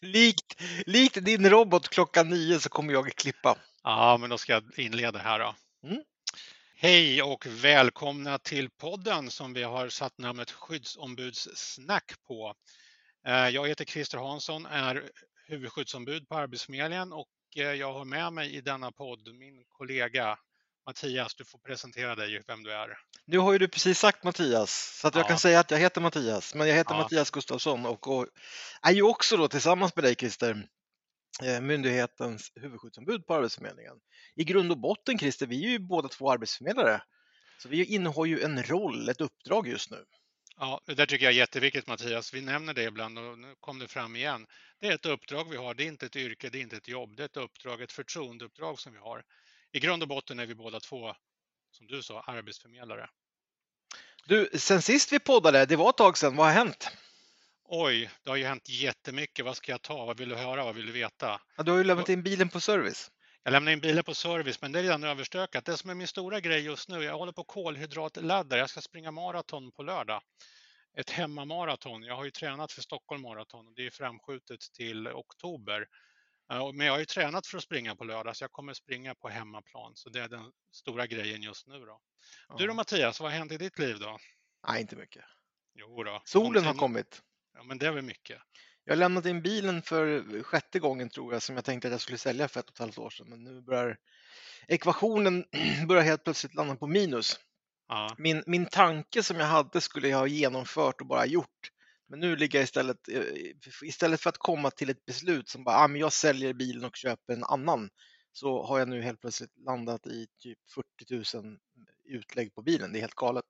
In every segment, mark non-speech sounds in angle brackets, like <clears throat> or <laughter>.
likt, likt din robot klockan nio så kommer jag klippa. Ja, men då ska jag inleda här då. Mm. Hej och välkomna till podden som vi har satt namnet Skyddsombudssnack på. Eh, jag heter Christer Hansson, är huvudskyddsombud på Arbetsförmedlingen och eh, jag har med mig i denna podd min kollega Mattias, du får presentera dig, vem du är. Nu har ju du precis sagt Mattias, så att jag kan säga att jag heter Mattias, men jag heter ja. Mattias Gustafsson och, och är ju också då tillsammans med dig Christer eh, myndighetens huvudskyddsombud på Arbetsförmedlingen. I grund och botten Christer, vi är ju båda två arbetsförmedlare, så vi innehar ju en roll, ett uppdrag just nu. Ja, det där tycker jag är jätteviktigt Mattias. Vi nämner det ibland och nu kom det fram igen. Det är ett uppdrag vi har, det är inte ett yrke, det är inte ett jobb, det är ett uppdrag, ett förtroendeuppdrag som vi har i grund och botten är vi båda två, som du sa, arbetsförmedlare. Du, sen sist vi poddade, det var ett tag sedan, vad har hänt? Oj, det har ju hänt jättemycket. Vad ska jag ta? Vad vill du höra? Vad vill du veta? Ja, du har ju lämnat in bilen på service. Jag lämnar in bilen på service, men det är redan överstökat. Det som är min stora grej just nu, jag håller på kolhydratladdar. Jag ska springa maraton på lördag. Ett hemmamaraton. Jag har ju tränat för Stockholm Marathon och det är framskjutet till oktober. Men jag har ju tränat för att springa på lördag så jag kommer springa på hemmaplan. Så det är den stora grejen just nu. Då. Ja. Du då Mattias, vad har hänt i ditt liv då? Nej, inte mycket. Jo då. Solen Någonting... har kommit. Ja, men det är väl mycket. Jag har lämnat in bilen för sjätte gången tror jag som jag tänkte att jag skulle sälja för ett och ett halvt år sedan. Men nu börjar ekvationen <clears throat> börjar helt plötsligt landa på minus. Ja. Min, min tanke som jag hade skulle jag ha genomfört och bara gjort. Men nu ligger jag istället, eh, istället för att komma till ett beslut som bara, ah, men jag säljer bilen och köper en annan, så har jag nu helt plötsligt landat i typ 40 000 utlägg på bilen. Det är helt galet.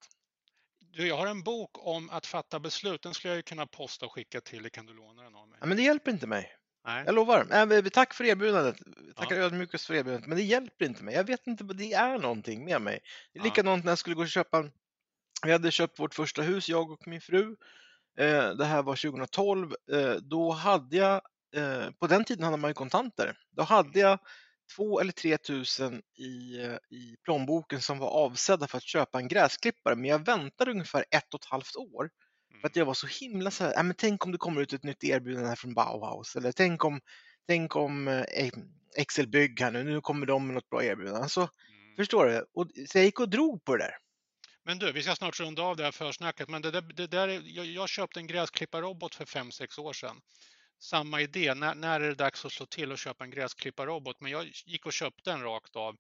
Du, jag har en bok om att fatta beslut. Den skulle jag kunna posta och skicka till dig. Kan du låna den av mig? Ja, men det hjälper inte mig. Nej. Jag lovar. Äh, tack för erbjudandet. Tackar ja. ödmjukast för erbjudandet. Men det hjälper inte mig. Jag vet inte, det är någonting med mig. Det är likadant när jag skulle gå och köpa. Vi hade köpt vårt första hus, jag och min fru. Eh, det här var 2012. Eh, då hade jag, eh, på den tiden hade man ju kontanter. Då hade jag två eller tre tusen i, i plånboken som var avsedda för att köpa en gräsklippare. Men jag väntade ungefär ett och ett halvt år för att mm. jag var så himla så här, men tänk om det kommer ut ett nytt erbjudande här från Bauhaus eller tänk om, tänk om Excel Bygg här nu, nu kommer de med något bra erbjudande. Alltså, mm. Förstår du? Och, så jag gick och drog på det där. Men du, vi ska snart runda av det här försnacket, men det där, det där jag, jag köpte en gräsklipparrobot för 5-6 år sedan. Samma idé, när, när är det dags att slå till och köpa en gräsklipparrobot? Men jag gick och köpte en rakt av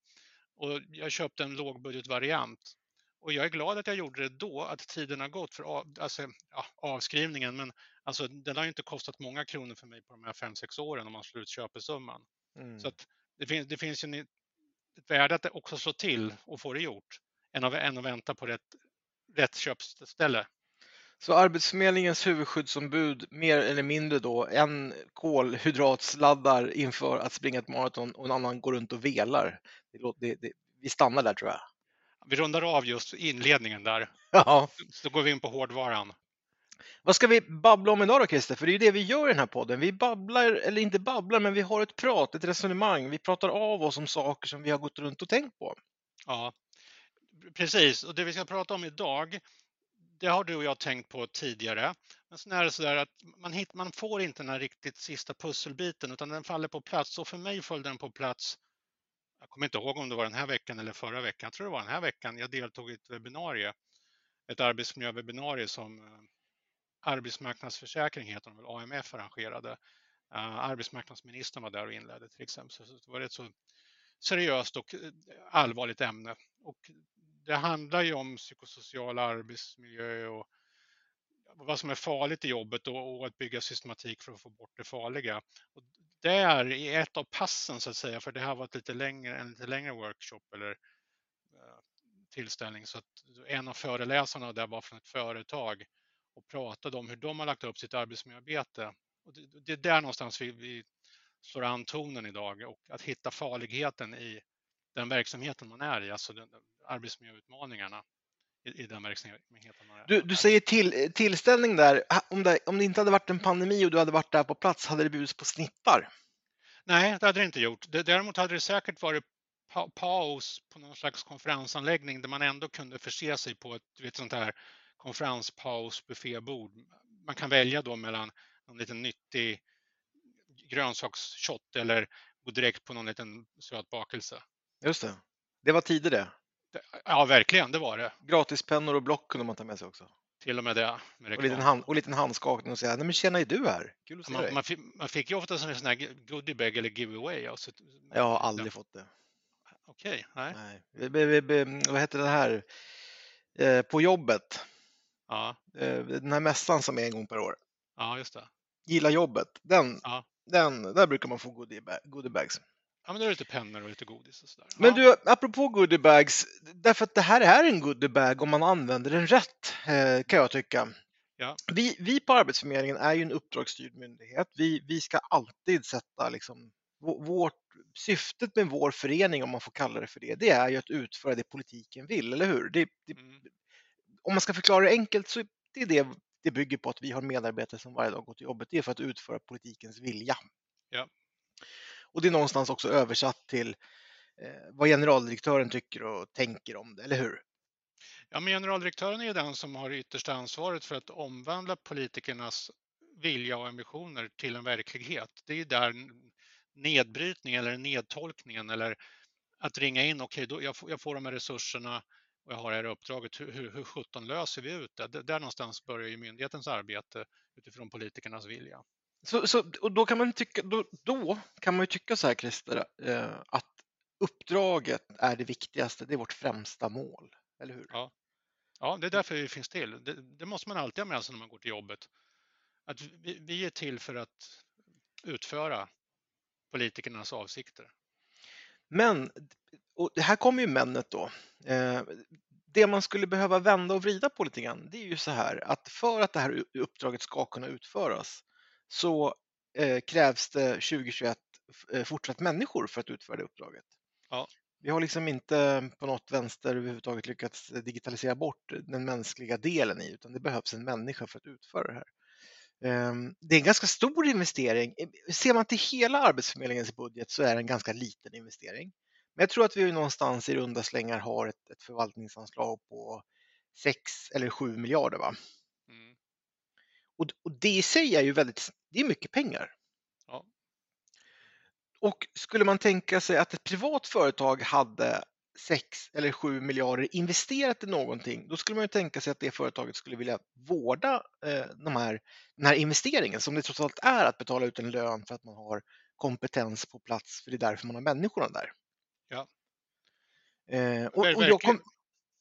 och jag köpte en lågbudgetvariant. Och jag är glad att jag gjorde det då, att tiden har gått för av, alltså, ja, avskrivningen, men alltså, den har inte kostat många kronor för mig på de här 5-6 åren om man slår ut köpesumman. Mm. Så att det, finns, det finns ju ett värde att också slå till och få det gjort än att, än att vänta på rätt, rätt köpställe. Så Arbetsförmedlingens huvudskyddsombud mer eller mindre då en kolhydratsladdar inför att springa ett maraton och en annan går runt och velar. Det, det, det, vi stannar där tror jag. Vi rundar av just inledningen där. Ja. Så går vi in på hårdvaran. Vad ska vi babbla om idag då Christer? För det är ju det vi gör i den här podden. Vi babblar, eller inte babblar, men vi har ett prat, ett resonemang. Vi pratar av oss om saker som vi har gått runt och tänkt på. Ja, precis, och det vi ska prata om idag, det har du och jag tänkt på tidigare. Men sen är det så där att man, hit, man får inte den här riktigt sista pusselbiten utan den faller på plats. Och för mig föll den på plats, jag kommer inte ihåg om det var den här veckan eller förra veckan, jag tror det var den här veckan. Jag deltog i ett webbinarie, ett arbetsmiljöwebbinarie som eh, Arbetsmarknadsförsäkring heter de väl, AMF arrangerade. Eh, arbetsmarknadsministern var där och inledde till exempel. Så det var ett så seriöst och eh, allvarligt ämne. Och det handlar ju om psykosocial arbetsmiljö och vad som är farligt i jobbet och, att bygga systematik för att få bort det farliga. Och det är i ett av passen så att säga, för det här var ett lite längre, en lite längre workshop eller eh, tillställning. Så att en av föreläsarna där var från ett företag och pratade om hur de har lagt upp sitt arbetsmiljöarbete. Och det, det är där någonstans vi, vi slår an tonen idag och att hitta farligheten i den verksamheten man är i, alltså den, arbetsmiljöutmaningarna i, i den verksamheten man är Du, du säger till, tillställning där, om det, om det inte hade varit en pandemi och du hade varit där på plats, hade det bjudits på snippar? Nej, det hade det inte gjort. Däremot hade det säkert varit paus på någon slags konferensanläggning där man ändå kunde förse sig på ett vet, sånt här konferenspaus buffébord. Man kan välja då mellan en liten nyttig grönsaksshot eller gå direkt på någon liten söt bakelse. Just det. Det var tider det. Ja, verkligen, det var det. Gratispennor och block kunde man ta med sig också. Till och med det. Med och, liten hand, och liten handskakning och säga, nej men tjena, är du här? Kul att se man, dig. Man fick, man fick ju ofta en sån här goodiebag eller giveaway. Alltså, jag har aldrig ja. fått det. Okej, okay, nej. nej. Be, be, be, vad heter det här? Eh, på jobbet. Ja. Eh, den här mässan som är en gång per år. Ja, just det. Gilla jobbet. Den, ja. den, där brukar man få goodiebags. Ja, men då är det lite pennor och lite godis och sådär. Men du, apropå goodiebags, därför att det här är en goodiebag om man använder den rätt, eh, kan jag tycka. Ja. Vi, vi på Arbetsförmedlingen är ju en uppdragsstyrd myndighet. Vi, vi ska alltid sätta liksom, vårt, syftet med vår förening, om man får kalla det för det, det är ju att utföra det politiken vill, eller hur? Det, det, mm. Om man ska förklara det enkelt så det är det det bygger på att vi har medarbetare som varje dag går till jobbet. Det är för att utföra politikens vilja. Ja. Och det är någonstans också översatt till eh, vad generaldirektören tycker och tänker om det, eller hur? Ja, men generaldirektören är den som har yttersta ansvaret för att omvandla politikernas vilja och ambitioner till en verklighet. Det är där nedbrytning eller nedtolkningen eller att ringa in, okej, okay, jag, får, jag får de här resurserna och jag har det här uppdraget, hur, hur, hur 17 löser vi ut det? Där någonstans börjar ju myndighetens arbete utifrån politikernas vilja. Så, så, och då kan man tycka, då, då kan man ju tycka så här Christer, eh, att uppdraget är det viktigaste, det är vårt främsta mål, eller hur? Ja, ja det är därför vi finns till. Det, det måste man alltid ha med sig när man går till jobbet. Att vi, vi är till för att utföra politikernas avsikter. Men, och här kommer ju männet då. Eh, det man skulle behöva vända och vrida på lite grann, det är ju så här att för att det här uppdraget ska kunna utföras så eh, krävs det 2021 eh, fortsatt människor för att utföra det uppdraget. Ja. Vi har liksom inte på något vänster överhuvudtaget lyckats digitalisera bort den mänskliga delen i, utan det behövs en människa för att utföra det här. Ehm, det är en ganska stor investering. Ser man till hela Arbetsförmedlingens budget så är det en ganska liten investering. Men jag tror att vi någonstans i runda slängar har ett, ett förvaltningsanslag på 6 eller 7 miljarder. Va? Och, och, det i sig är ju väldigt, det är mycket pengar. Ja. Och skulle man tänka sig att ett privat företag hade 6 eller 7 miljarder investerat i någonting, då skulle man ju tänka sig att det företaget skulle vilja vårda eh, de här, den här investeringen som det trots allt är att betala ut en lön för att man har kompetens på plats, för det är därför man har människorna där. Ja. Eh, och, och jag, kom,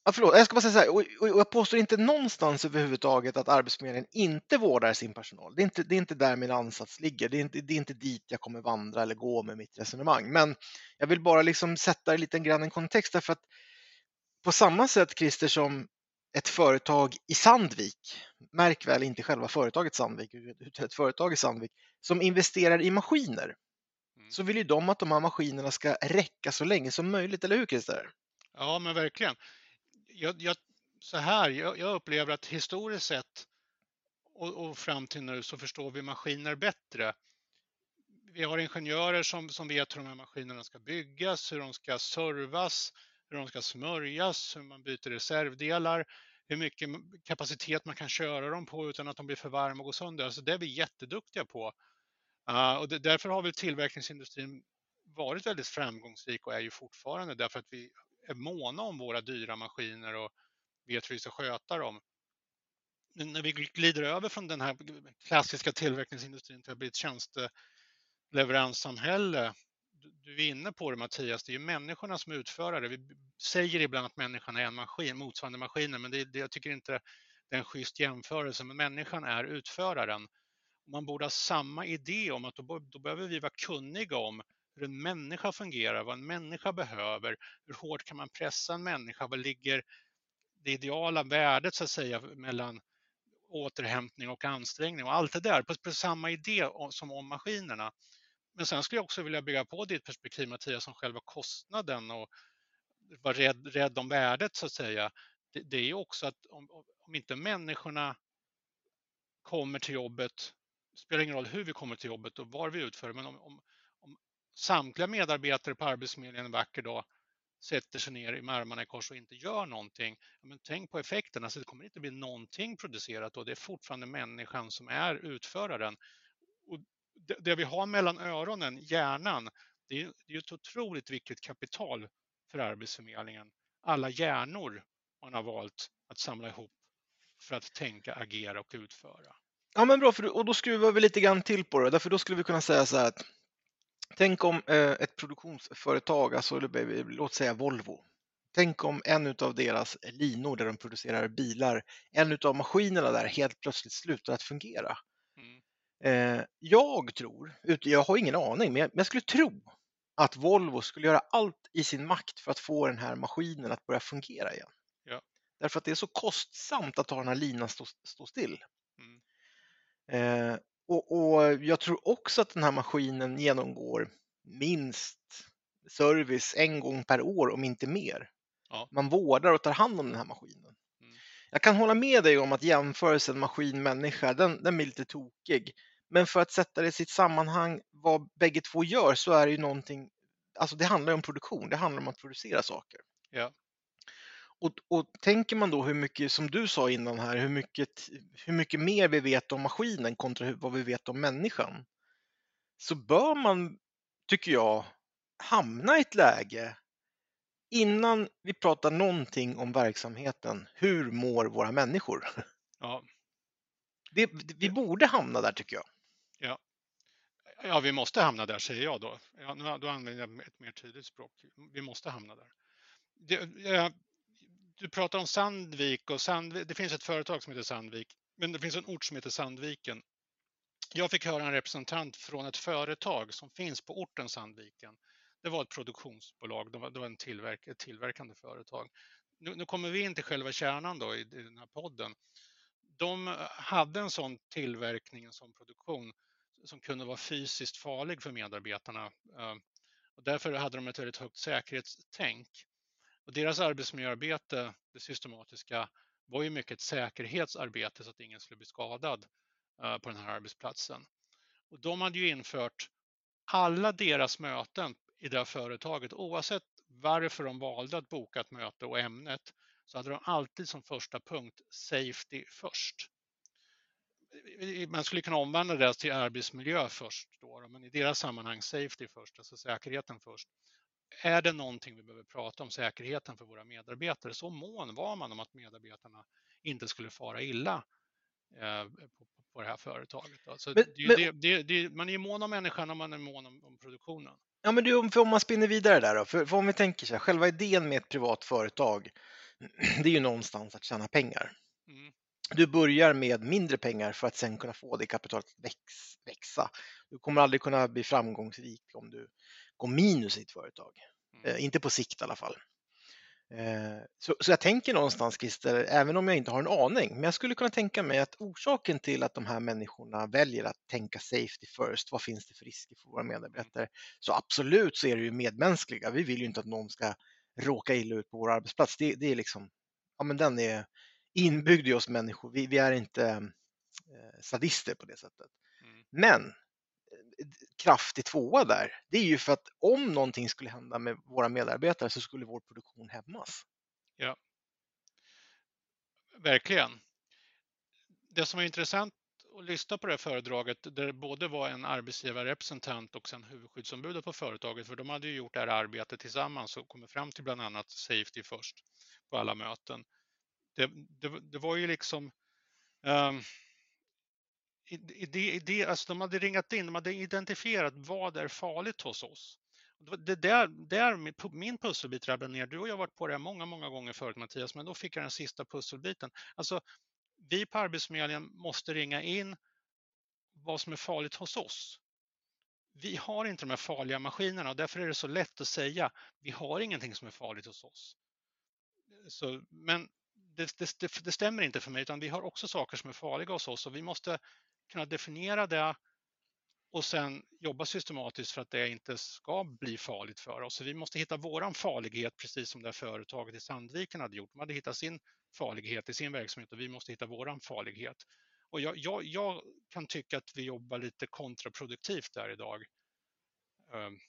Ja, förlåt, jag ska bara säga så här, och, och jag påstår inte någonstans överhuvudtaget att Arbetsförmedlingen inte vårdar sin personal. Det är inte, det är inte där min ansats ligger. Det är, inte, det är inte dit jag kommer vandra eller gå med mitt resonemang. Men jag vill bara liksom sätta det lite grann i en kontext därför att på samma sätt Christer som ett företag i Sandvik, märk väl inte själva företaget Sandvik, utan ett företag i Sandvik som investerar i maskiner, mm. så vill ju de att de här maskinerna ska räcka så länge som möjligt, eller hur Christer? Ja, men verkligen jag, jag, så här, jag, jag, upplever att historiskt sett och, och, fram till nu så förstår vi maskiner bättre. Vi har ingenjörer som, som vet hur de här maskinerna ska byggas, hur de ska servas, hur de ska smörjas, hur man byter reservdelar, hur mycket kapacitet man kan köra dem på utan att de blir för varma och går sönder. Alltså det är vi jätteduktiga på. Uh, och det, därför har väl tillverkningsindustrin varit väldigt framgångsrik och är ju fortfarande därför att vi är måna om våra dyra maskiner och vet hur vi ska sköta dem. Men när vi glider över från den här klassiska tillverkningsindustrin till att bli ett tjänsteleveranssamhälle, du är inne på det Mattias, det är ju människorna som utför det. Vi säger ibland att människan är en maskin, motsvarande maskiner, men det, det, jag tycker inte det är en schysst jämförelse, men människan är utföraren. Man borde ha samma idé om att då, då behöver vi vara kunniga om hur en människa fungerar, vad en människa behöver, hur hårt kan man pressa en människa, vad ligger det ideala värdet så att säga mellan återhämtning och ansträngning och allt det där på, på samma idé som om maskinerna. Men sen skulle jag också vilja bygga på ditt perspektiv Mattias om själva kostnaden och vara rädd, rädd om värdet så att säga. Det, det är också att om, om inte människorna kommer till jobbet, spelar ingen roll hur vi kommer till jobbet och var vi utför, men om, om, samtliga medarbetare på Arbetsförmedlingen en vacker dag sätter sig ner med armarna i kors och inte gör någonting. Men tänk på effekterna, alltså det kommer inte bli någonting producerat och det är fortfarande människan som är utföraren. Och det, det vi har mellan öronen, hjärnan, det är, det är ett otroligt viktigt kapital för Arbetsförmedlingen. Alla hjärnor man har valt att samla ihop för att tänka, agera och utföra. Ja men bra, för, och då skruvar vi lite grann till på det, därför då skulle vi kunna säga så här att Tänk om eh, ett produktionsföretag, alltså låt säga Volvo, Tänk om en av deras linor där de producerar bilar, en av maskinerna där helt plötsligt slutar att fungera. Mm. Eh, jag tror, jag har ingen aning, men jag skulle tro att Volvo skulle göra allt i sin makt för att få den här maskinen att börja fungera igen. Ja. Därför att det är så kostsamt att ha den här linan stå, stå still. Mm. Eh, och, och, jag tror också att den här maskinen genomgår minst service en gång per år, om inte mer. Ja. Man vårdar och tar hand om den här maskinen. Mm. Jag kan hålla med dig om att jämförelsen maskin-människa, den, den blir lite tokig. Men för att sätta det i sitt sammanhang, vad bägge två gör, så är det ju någonting, alltså det handlar om produktion, det handlar om att producera saker. Ja. Och, och, tänker man då hur mycket, som du sa innan här, hur mycket, hur mycket mer vi vet om maskinen kontra vad vi vet om människan, så bör man, tycker jag, hamna i ett läge innan vi pratar någonting om verksamheten, hur mår våra människor? Ja. Det, vi borde hamna där tycker jag. Ja. ja, vi måste hamna där säger jag då. Ja, då använder jag ett mer tydligt språk. Vi måste hamna där. Det, du pratar om Sandvik och Sandvik, det finns ett företag som heter Sandvik, men det finns en ort som heter Sandviken. Jag fick höra en representant från ett företag som finns på orten Sandviken det var ett produktionsbolag, det var, det var en tillverk, ett tillverkande företag. Nu, nu, kommer vi in till själva kärnan då i, i den här podden. De hade en sån tillverkning, en sån produktion som kunde vara fysiskt farlig för medarbetarna. Eh, och därför hade de ett väldigt högt säkerhetstänk. Och deras arbetsmiljöarbete, det systematiska, var ju mycket ett säkerhetsarbete så att ingen skulle bli skadad eh, på den här arbetsplatsen. Och de hade ju infört alla deras möten i det här företaget. Oavsett varför de valde att boka ett möte och ämnet så hade de alltid som första punkt safety först. Man skulle kunna omvandla det till arbetsmiljö först, då, men i deras sammanhang safety först, alltså säkerheten först. Är det någonting vi behöver prata om, säkerheten för våra medarbetare, så mån var man om att medarbetarna inte skulle fara illa eh, på, på det här företaget. Alltså men, det, det, det, man är mån om människan och man är mån om, om produktionen. Ja, men du, om man spinner vidare där då, för, för om vi tänker så här, själva idén med ett privat företag, <clears throat> det är ju någonstans att tjäna pengar. Mm. Du börjar med mindre pengar för att sen kunna få det kapitalet att väx, växa. Du kommer aldrig kunna bli framgångsrik om du går minus i ett företag. Mm. Eh, inte på sikt i alla fall. Eh, så, så, jag tänker någonstans Christer, även om jag inte har en aning, men jag skulle kunna tänka mig att orsaken till att de här människorna väljer att tänka safety first, vad finns det för risker för våra medarbetare? Så absolut så är det ju medmänskliga. Vi vill ju inte att någon ska råka illa ut på vår arbetsplats. Det, det är liksom, ja men den är inbyggd i oss människor. Vi, vi är inte eh, sadister på det sättet. Mm. Men kraftig tvåa där, det är ju för att om någonting skulle hända med våra medarbetare så skulle vår produktion hämmas. Ja, verkligen. Det som var intressant att lyssna på det här föredraget, där det både var en arbetsgivarrepresentant och sen huvudskyddsombudet på företaget, för de hade ju gjort det här arbetet tillsammans och kommit fram till bland annat safety först på alla möten. Det, det, det var ju liksom um, det, det, alltså de hade ringat in, de hade identifierat vad är farligt hos oss. Det där, där min pusselbit rabblade ner. Du och jag har varit på det här många, många gånger förut Mattias, men då fick jag den sista pusselbiten. Alltså, vi på Arbetsförmedlingen måste ringa in vad som är farligt hos oss. Vi har inte de här farliga maskinerna och därför är det så lätt att säga vi har ingenting som är farligt hos oss. Så, men det, det, det, stämmer inte för mig, utan vi har också saker som är farliga hos oss och vi måste kunna definiera det och sen jobba systematiskt för att det inte ska bli farligt för oss. Så vi måste hitta våran farlighet, precis som det företaget i Sandviken hade gjort. De hade hittat sin farlighet i sin verksamhet och vi måste hitta våran farlighet. Och jag, jag, jag kan tycka att vi jobbar lite kontraproduktivt där idag. Um,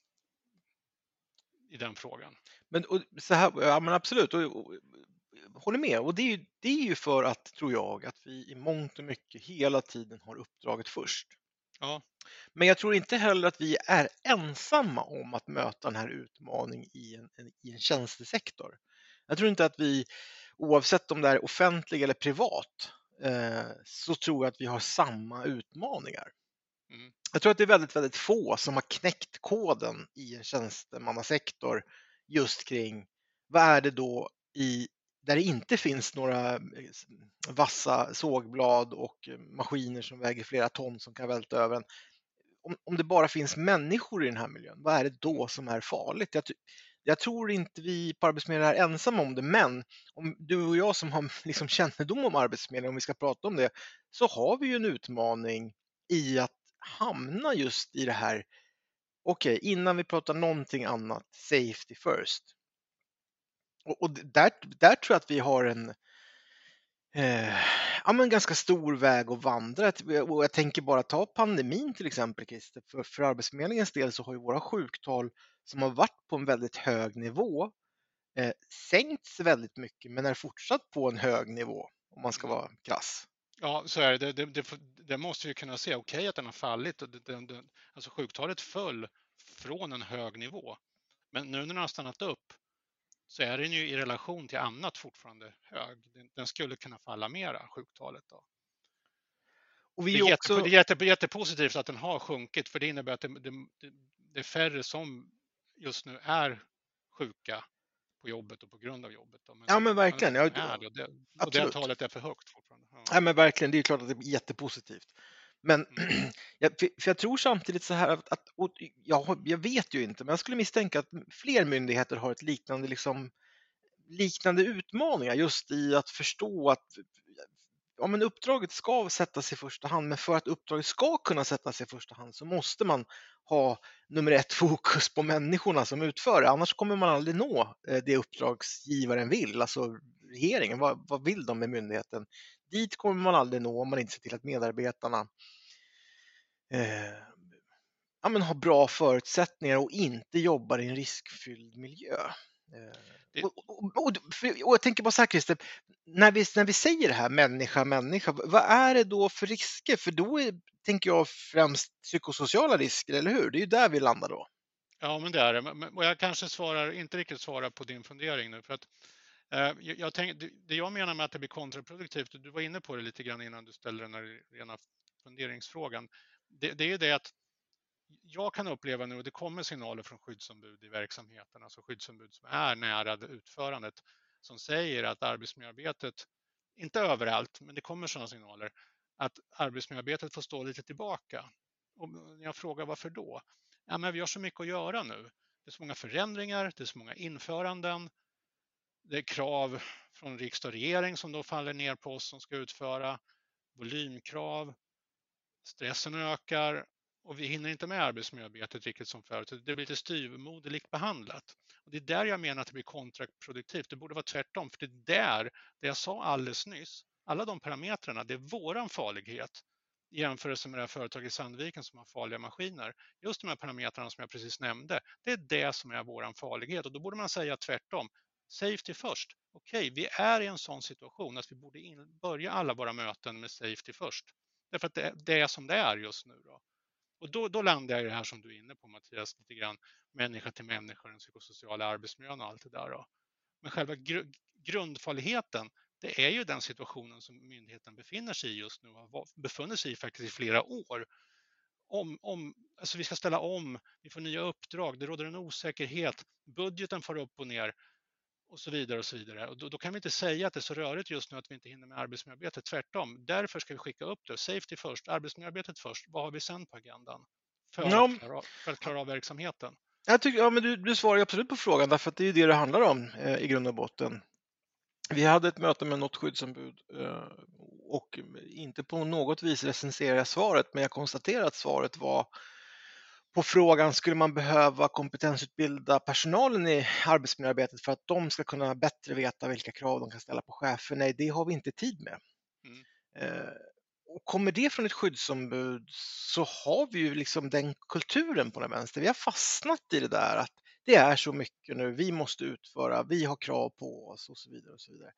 i den frågan. Men, så här, ja, men absolut, och, och, håller med. Och det är, ju, det är ju för att, tror jag, att vi i mångt och mycket hela tiden har uppdraget först. Ja. Men jag tror inte heller att vi är ensamma om att möta den här utmaningen i en, en, i en tjänstesektor. Jag tror inte att vi, oavsett om det är offentlig eller privat, eh, så tror jag att vi har samma utmaningar. Mm. Jag tror att det är väldigt, väldigt få som har knäckt koden i en tjänstemannasektor just kring vad är det då i där det inte finns några eh, vassa sågblad och eh, maskiner som väger flera ton som kan välta över en. Om, om det bara finns människor i den här miljön, vad är det då som är farligt? Jag, jag tror inte vi på Arbetsförmedlingen är ensamma om det, men om du och jag som har <laughs> liksom kännedom om Arbetsförmedlingen, om vi ska prata om det, så har vi ju en utmaning i att hamna just i det här, okej, okay, innan vi pratar någonting annat, safety first. Och, och där, där tror jag att vi har en eh, ja, men ganska stor väg att vandra. Och jag tänker bara ta pandemin till exempel, Christer. För, för Arbetsförmedlingens del så har ju våra sjuktal som har varit på en väldigt hög nivå eh, sänkts väldigt mycket men är fortsatt på en hög nivå om man ska vara krass. Ja, så är det. Det, det, det måste vi kunna se. Okej okay, att den har fallit. Och det, det, alltså sjuktalet föll från en hög nivå. Men nu när den har stannat upp så är den ju i relation till annat fortfarande hög. Den skulle kunna falla mera, sjuktalet. Då. Och vi det, är också... jätte, det är jätte, jättepositivt att den har sjunkit för det innebär att det, det, det är färre som just nu är sjuka på jobbet och på grund av jobbet. Men ja men verkligen. Ja, är, och, det, och det talet är för högt fortfarande. Ja. ja. men verkligen, det är klart att det är jättepositivt. Men mm. <clears throat> jag, för jag tror samtidigt så här att, jag, jag vet ju inte, men jag skulle misstänka att fler myndigheter har ett liknande, liksom, liknande utmaningar just i att förstå att ja, men uppdraget ska sättas i första hand, men för att uppdraget ska kunna sättas i första hand så måste man ha nummer ett fokus på människorna som utför det. Annars kommer man aldrig nå eh, det uppdragsgivaren vill, alltså regeringen. Vad, vad vill de med myndigheten? Dit kommer man aldrig nå om man inte ser till att medarbetarna eh, ja, men har bra förutsättningar och inte jobbar i en riskfylld miljö. Eh, och, och, och, och, jag tänker bara så här Christer, när vi, när vi säger det här människa, människa, vad är det då för risker? För då är, tänker jag främst psykosociala risker, eller hur? Det är ju där vi landar då. Ja, men det är det. Och jag kanske svarar, inte riktigt svarar på din fundering nu. För att, Eh, jag tänkte, det jag menar med att det blir kontraproduktivt, du var inne på det lite grann innan du ställde den här rena funderingsfrågan, det, det är det att jag kan uppleva nu, och det kommer signaler från skyddsombud i verksamheten, alltså skyddsombud som är nära utförandet, som säger att arbetsmiljöarbetet, inte överallt, men det kommer sådana signaler, att arbetsmiljöarbetet får stå lite tillbaka. Och jag frågar varför då? Ja, men vi har så mycket att göra nu. Det är så många förändringar, det är så många införanden. Det är krav från riksdag och regering som då faller ner på oss som ska utföra. Volymkrav. Stressen ökar och vi hinner inte med arbetsmiljöarbetet riktigt som förut. Det blir lite styvmoderligt behandlat. Och det är där jag menar att det blir kontraproduktivt. Det borde vara tvärtom, för det är där, det jag sa alldeles nyss, alla de parametrarna, det är våran farlighet i jämförelse med det här företaget i Sandviken som har farliga maskiner. Just de här parametrarna som jag precis nämnde, det är det som är våran farlighet och då borde man säga tvärtom. Safety först. Okej, okay, vi är i en sån situation att vi borde börja alla våra möten med safety först. Därför att det, det är som det är just nu. Då. Och då, då landar jag i det här som du är inne på Mattias, lite grann människa till människa, den psykosociala arbetsmiljön och allt det där. Då. Men själva gr grundfarligheten, det är ju den situationen som myndigheten befinner sig i just nu och har befunnit sig i faktiskt i flera år. Om, om, alltså vi ska ställa om, vi får nya uppdrag, det råder en osäkerhet, budgeten får upp och ner och så vidare och så vidare. Och då, då, kan vi inte säga att det är så rörigt just nu att vi inte hinner med arbetsmiljöarbetet. Tvärtom, därför ska vi skicka upp det. Safety först, arbetsmiljöarbetet först. Vad har vi sen på agendan för, ja. att, klara, för att klara av verksamheten? Jag tycker, ja, men du, du svarar absolut på frågan, därför att det är det det handlar om eh, i grund och botten. Vi hade ett möte med något skyddsombud eh, och inte på något vis recenserar jag svaret, men jag konstaterar att svaret var på frågan skulle man behöva kompetensutbilda personalen i arbetsmiljöarbetet för att de ska kunna bättre veta vilka krav de kan ställa på chefer? Nej, det har vi inte tid med. Mm. Eh, och kommer det från ett skyddsombud så har vi ju liksom den kulturen på den vänster. Vi har fastnat i det där att det är så mycket nu, vi måste utföra, vi har krav på oss och så vidare. och så vidare.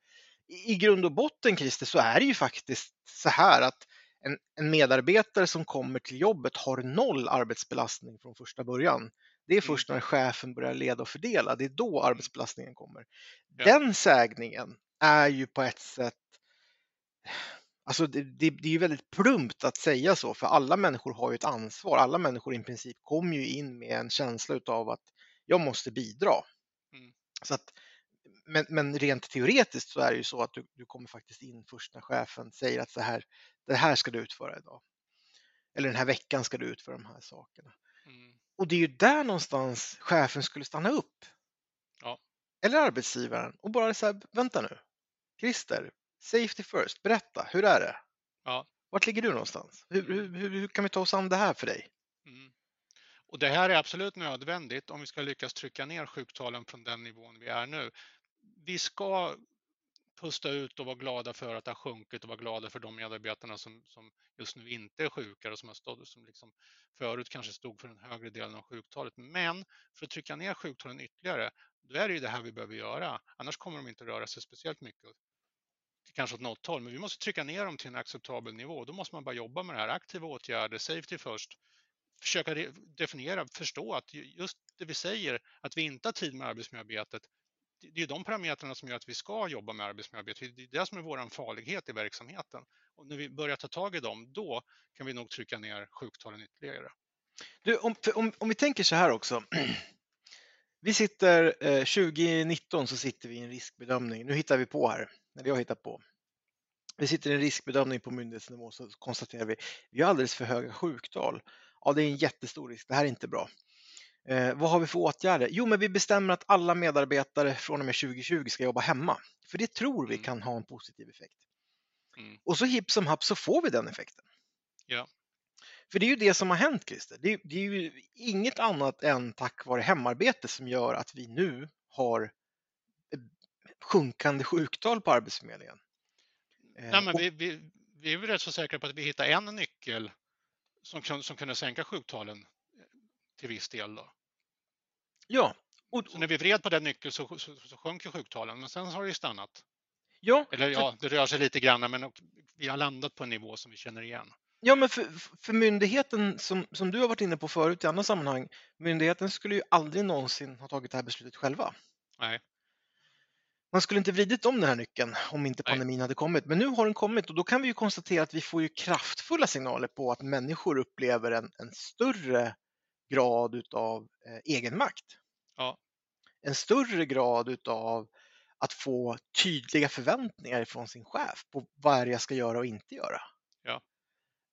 I grund och botten, Christer, så är det ju faktiskt så här att en, en, medarbetare som kommer till jobbet har noll arbetsbelastning från första början. Det är mm. först när chefen börjar leda och fördela, det är då mm. arbetsbelastningen kommer. Ja. Den sägningen är ju på ett sätt Alltså det, det, det, är ju väldigt plumpt att säga så, för alla människor har ju ett ansvar. Alla människor i princip kommer ju in med en känsla av att jag måste bidra. Mm. Så att, men, men, rent teoretiskt så är det ju så att du, du, kommer faktiskt in först när chefen säger att så här, det här ska du utföra idag. Eller den här veckan ska du utföra de här sakerna. Mm. Och det är ju där någonstans chefen skulle stanna upp. Ja. Eller arbetsgivaren och bara säga, vänta nu. Christer, Safety first, berätta, hur är det? Ja. Vart ligger du någonstans? Hur, hur, hur, hur kan vi ta oss an det här för dig? Mm. Och Det här är absolut nödvändigt om vi ska lyckas trycka ner sjuktalen från den nivån vi är nu. Vi ska pusta ut och vara glada för att det har sjunkit och vara glada för de medarbetarna som, som just nu inte är sjuka och som, har stått, som liksom förut kanske stod för den högre delen av sjuktalet. Men för att trycka ner sjuktalen ytterligare, då är det ju det här vi behöver göra. Annars kommer de inte röra sig speciellt mycket kanske åt något håll, men vi måste trycka ner dem till en acceptabel nivå. Då måste man bara jobba med det här. Aktiva åtgärder, safety först. Försöka definiera, förstå att just det vi säger, att vi inte har tid med arbetsmiljöarbetet, det är de parametrarna som gör att vi ska jobba med arbetsmiljöarbetet. Det är det som är vår farlighet i verksamheten. Och när vi börjar ta tag i dem, då kan vi nog trycka ner sjuktalen ytterligare. Du, om, om, om vi tänker så här också. <clears throat> Vi sitter eh, 2019 så sitter vi i en riskbedömning. Nu hittar vi på här eller jag hittar på. Vi sitter i en riskbedömning på myndighetsnivå så konstaterar vi vi har alldeles för höga sjuktal. Ja, det är en jättestor risk. Det här är inte bra. Eh, vad har vi för åtgärder? Jo, men vi bestämmer att alla medarbetare från och med 2020 ska jobba hemma. För det tror vi mm. kan ha en positiv effekt. Mm. Och så hipp som happ så får vi den effekten. Ja. För det är ju det som har hänt Christer. Det är, det är ju inget annat än tack vare hemarbete som gör att vi nu har sjunkande sjuktal på Arbetsförmedlingen. Nej, men vi, vi, vi är väl rätt så säkra på att vi hittar en nyckel som, som kunde sänka sjuktalen eh, till viss del. Då. Ja. Och, så när vi vred på den nyckeln så, så, så sjönk sjuktalen, men sen har det stannat. Ja, Eller ja, det rör sig lite grann, men vi har landat på en nivå som vi känner igen. Ja, men för, för myndigheten som, som du har varit inne på förut i andra sammanhang, myndigheten skulle ju aldrig någonsin ha tagit det här beslutet själva. Nej man skulle inte vridit om den här nyckeln om inte pandemin hade kommit. Men nu har den kommit och då kan vi ju konstatera att vi får ju kraftfulla signaler på att människor upplever en, en större grad utav eh, egenmakt. Ja. En större grad utav att få tydliga förväntningar från sin chef på vad jag ska göra och inte göra. Ja.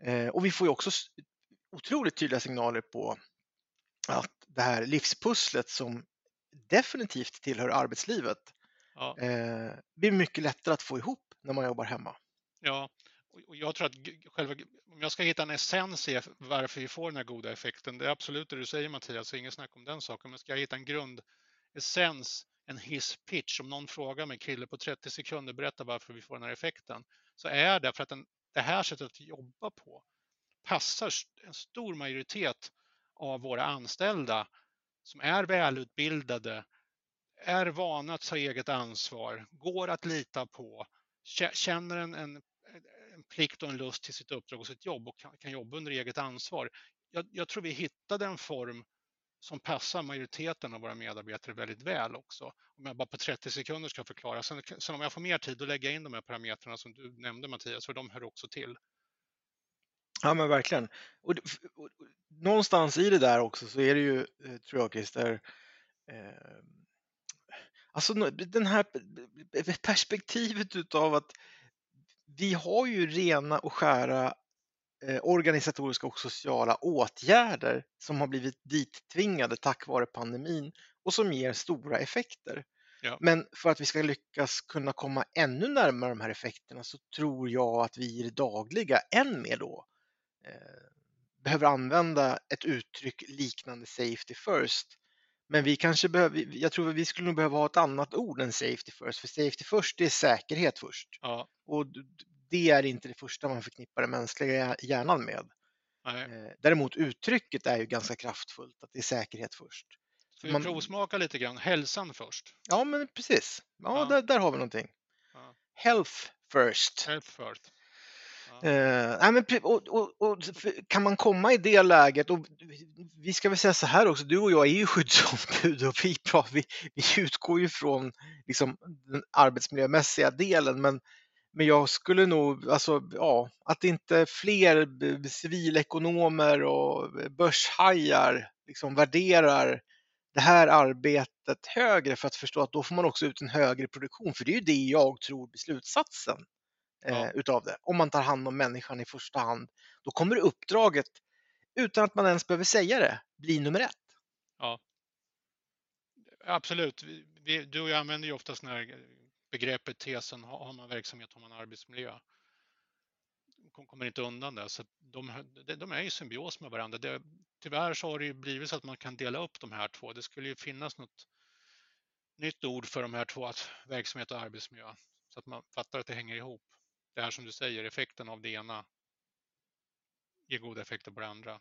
Eh, och vi får ju också otroligt tydliga signaler på att det här livspusslet som definitivt tillhör arbetslivet Ja. Eh, blir mycket lättare att få ihop när man jobbar hemma. Ja, och jag tror att själva, om jag ska hitta en essens i varför vi får den här goda effekten, det är absolut det du säger Mattias, inget snack om den saken, men ska jag hitta en grundessens, en hisspitch, om någon frågar mig, kille på 30 sekunder, berätta varför vi får den här effekten, så är det för att den, det här sättet att jobba på passar en stor majoritet av våra anställda som är välutbildade, är vana att ta eget ansvar, går att lita på, känner en, en plikt och en lust till sitt uppdrag och sitt jobb och kan, kan jobba under eget ansvar. Jag, jag, tror vi hittade en form som passar majoriteten av våra medarbetare väldigt väl också. Om jag bara på 30 sekunder ska förklara. Sen, sen om jag får mer tid, då lägger jag in de här parametrarna som du nämnde Mattias, för de hör också till. Ja men verkligen. Och, och, och, någonstans i det där också så är det ju, eh, tror jag Christer, eh, Alltså den här perspektivet utav att vi har ju rena och skära eh, organisatoriska och sociala åtgärder som har blivit dittvingade tack vare pandemin och som ger stora effekter. Ja. Men för att vi ska lyckas kunna komma ännu närmare de här effekterna så tror jag att vi i det dagliga än mer då eh, behöver använda ett uttryck liknande safety first men vi kanske behöver, jag tror att vi skulle nog behöva ha ett annat ord än safety first, för safety först det är säkerhet först. Ja. Och det är inte det första man förknippar den mänskliga hjärnan med. Nej. Eh, däremot uttrycket är ju ganska kraftfullt, att det är säkerhet först. Så vi man... provsmaka lite grann, hälsan först. Ja, men precis. Ja, ja. Där, där, har vi någonting. Ja. Health first. Health first. Eh, men, och, och, och, kan man komma i det läget, och vi ska väl säga så här också, du och jag är ju skyddsombud och vi, vi, vi utgår ju från liksom, den arbetsmiljömässiga delen, men, men jag skulle nog, alltså ja, att inte fler civilekonomer och börshajar liksom värderar det här arbetet högre för att förstå att då får man också ut en högre produktion. För det är ju det jag tror blir slutsatsen eh, ja. utav det. Om man tar hand om människan i första hand, då kommer uppdraget, utan att man ens behöver säga det, bli nummer ett. Ja, absolut. Vi, du och jag använder ju ofta sådana här begreppet, tesen, har man verksamhet har man arbetsmiljö. De kommer inte undan det. Så de, de är i symbios med varandra. Det, tyvärr så har det blivit så att man kan dela upp de här två. Det skulle ju finnas något nytt ord för de här två, verksamhet och arbetsmiljö, så att man fattar att det hänger ihop. Det här som du säger, effekten av det ena ger goda effekter på det andra.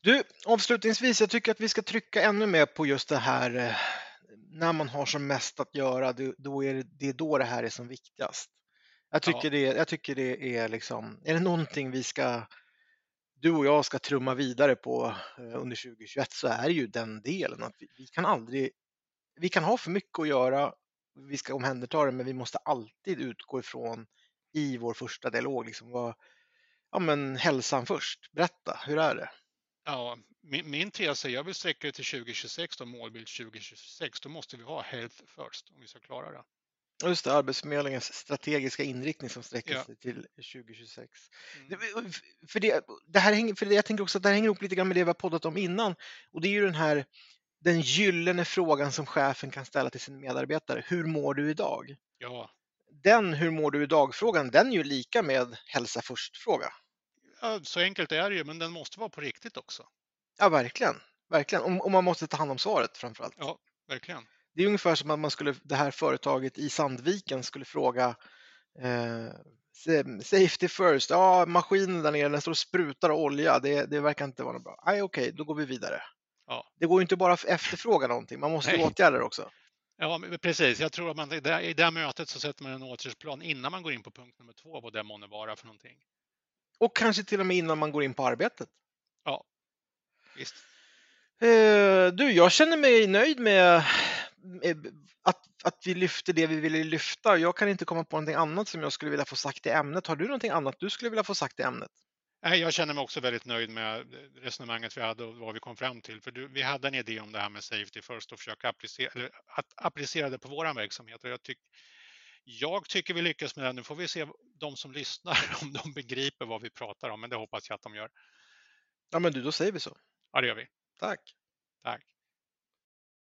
Du, avslutningsvis, jag tycker att vi ska trycka ännu mer på just det här eh, när man har som mest att göra, då är det, det är då det här är som viktigast. Jag tycker, ja. det, jag tycker det är liksom, är det någonting vi ska, du och jag ska trumma vidare på eh, under 2021 så är det ju den delen att vi, vi kan aldrig, vi kan ha för mycket att göra, vi ska omhänderta det, men vi måste alltid utgå ifrån i vår första dialog, liksom vad, ja men hälsan först, berätta, hur är det? Ja, min, min tes är, jag vill sträcka det till 2026 då, målbild 2026, då måste vi ha health first om vi ska klara det. Just det, Arbetsförmedlingens strategiska inriktning som sträcker ja. sig till 2026. Mm. För, det, det här hänger, för det, jag tänker också att det här hänger ihop lite grann med det vi har poddat om innan och det är ju den här den gyllene frågan som chefen kan ställa till sin medarbetare. Hur mår du idag? Ja. Den hur mår du idag-frågan, den är ju lika med hälsa först-fråga. Ja, så enkelt är det ju, men den måste vara på riktigt också. Ja, verkligen. verkligen. Och, man måste ta hand om svaret framför allt. Ja, verkligen. Det är ungefär som att man skulle, det här företaget i Sandviken skulle fråga eh, Safety first, ja maskinen där nere den står och sprutar olja, det, det verkar inte vara något bra. Nej okej, okay, då går vi vidare. Ja. Det går ju inte bara att efterfråga någonting, man måste ju åtgärda det också. Ja, precis. Jag tror att man, i det mötet så sätter man en åtgärdsplan innan man går in på punkt nummer två, vad det månne vara för någonting. Och kanske till och med innan man går in på arbetet. Ja, visst. Eh, du, jag känner mig nöjd med att, att vi lyfter det vi ville lyfta. Jag kan inte komma på någonting annat som jag skulle vilja få sagt i ämnet. Har du någonting annat du skulle vilja få sagt i ämnet? Nej, jag känner mig också väldigt nöjd med resonemanget vi hade och vad vi kom fram till. För vi hade en idé om det här med Safety First och försöka applicera, att applicera det på vår verksamhet. Och jag, tyck, jag tycker vi lyckas med det. Nu får vi se de som lyssnar <laughs> om de begriper vad vi pratar om, men det hoppas jag att de gör. Ja, men du, då säger vi så. Ja, det gör vi. Tack. Tack.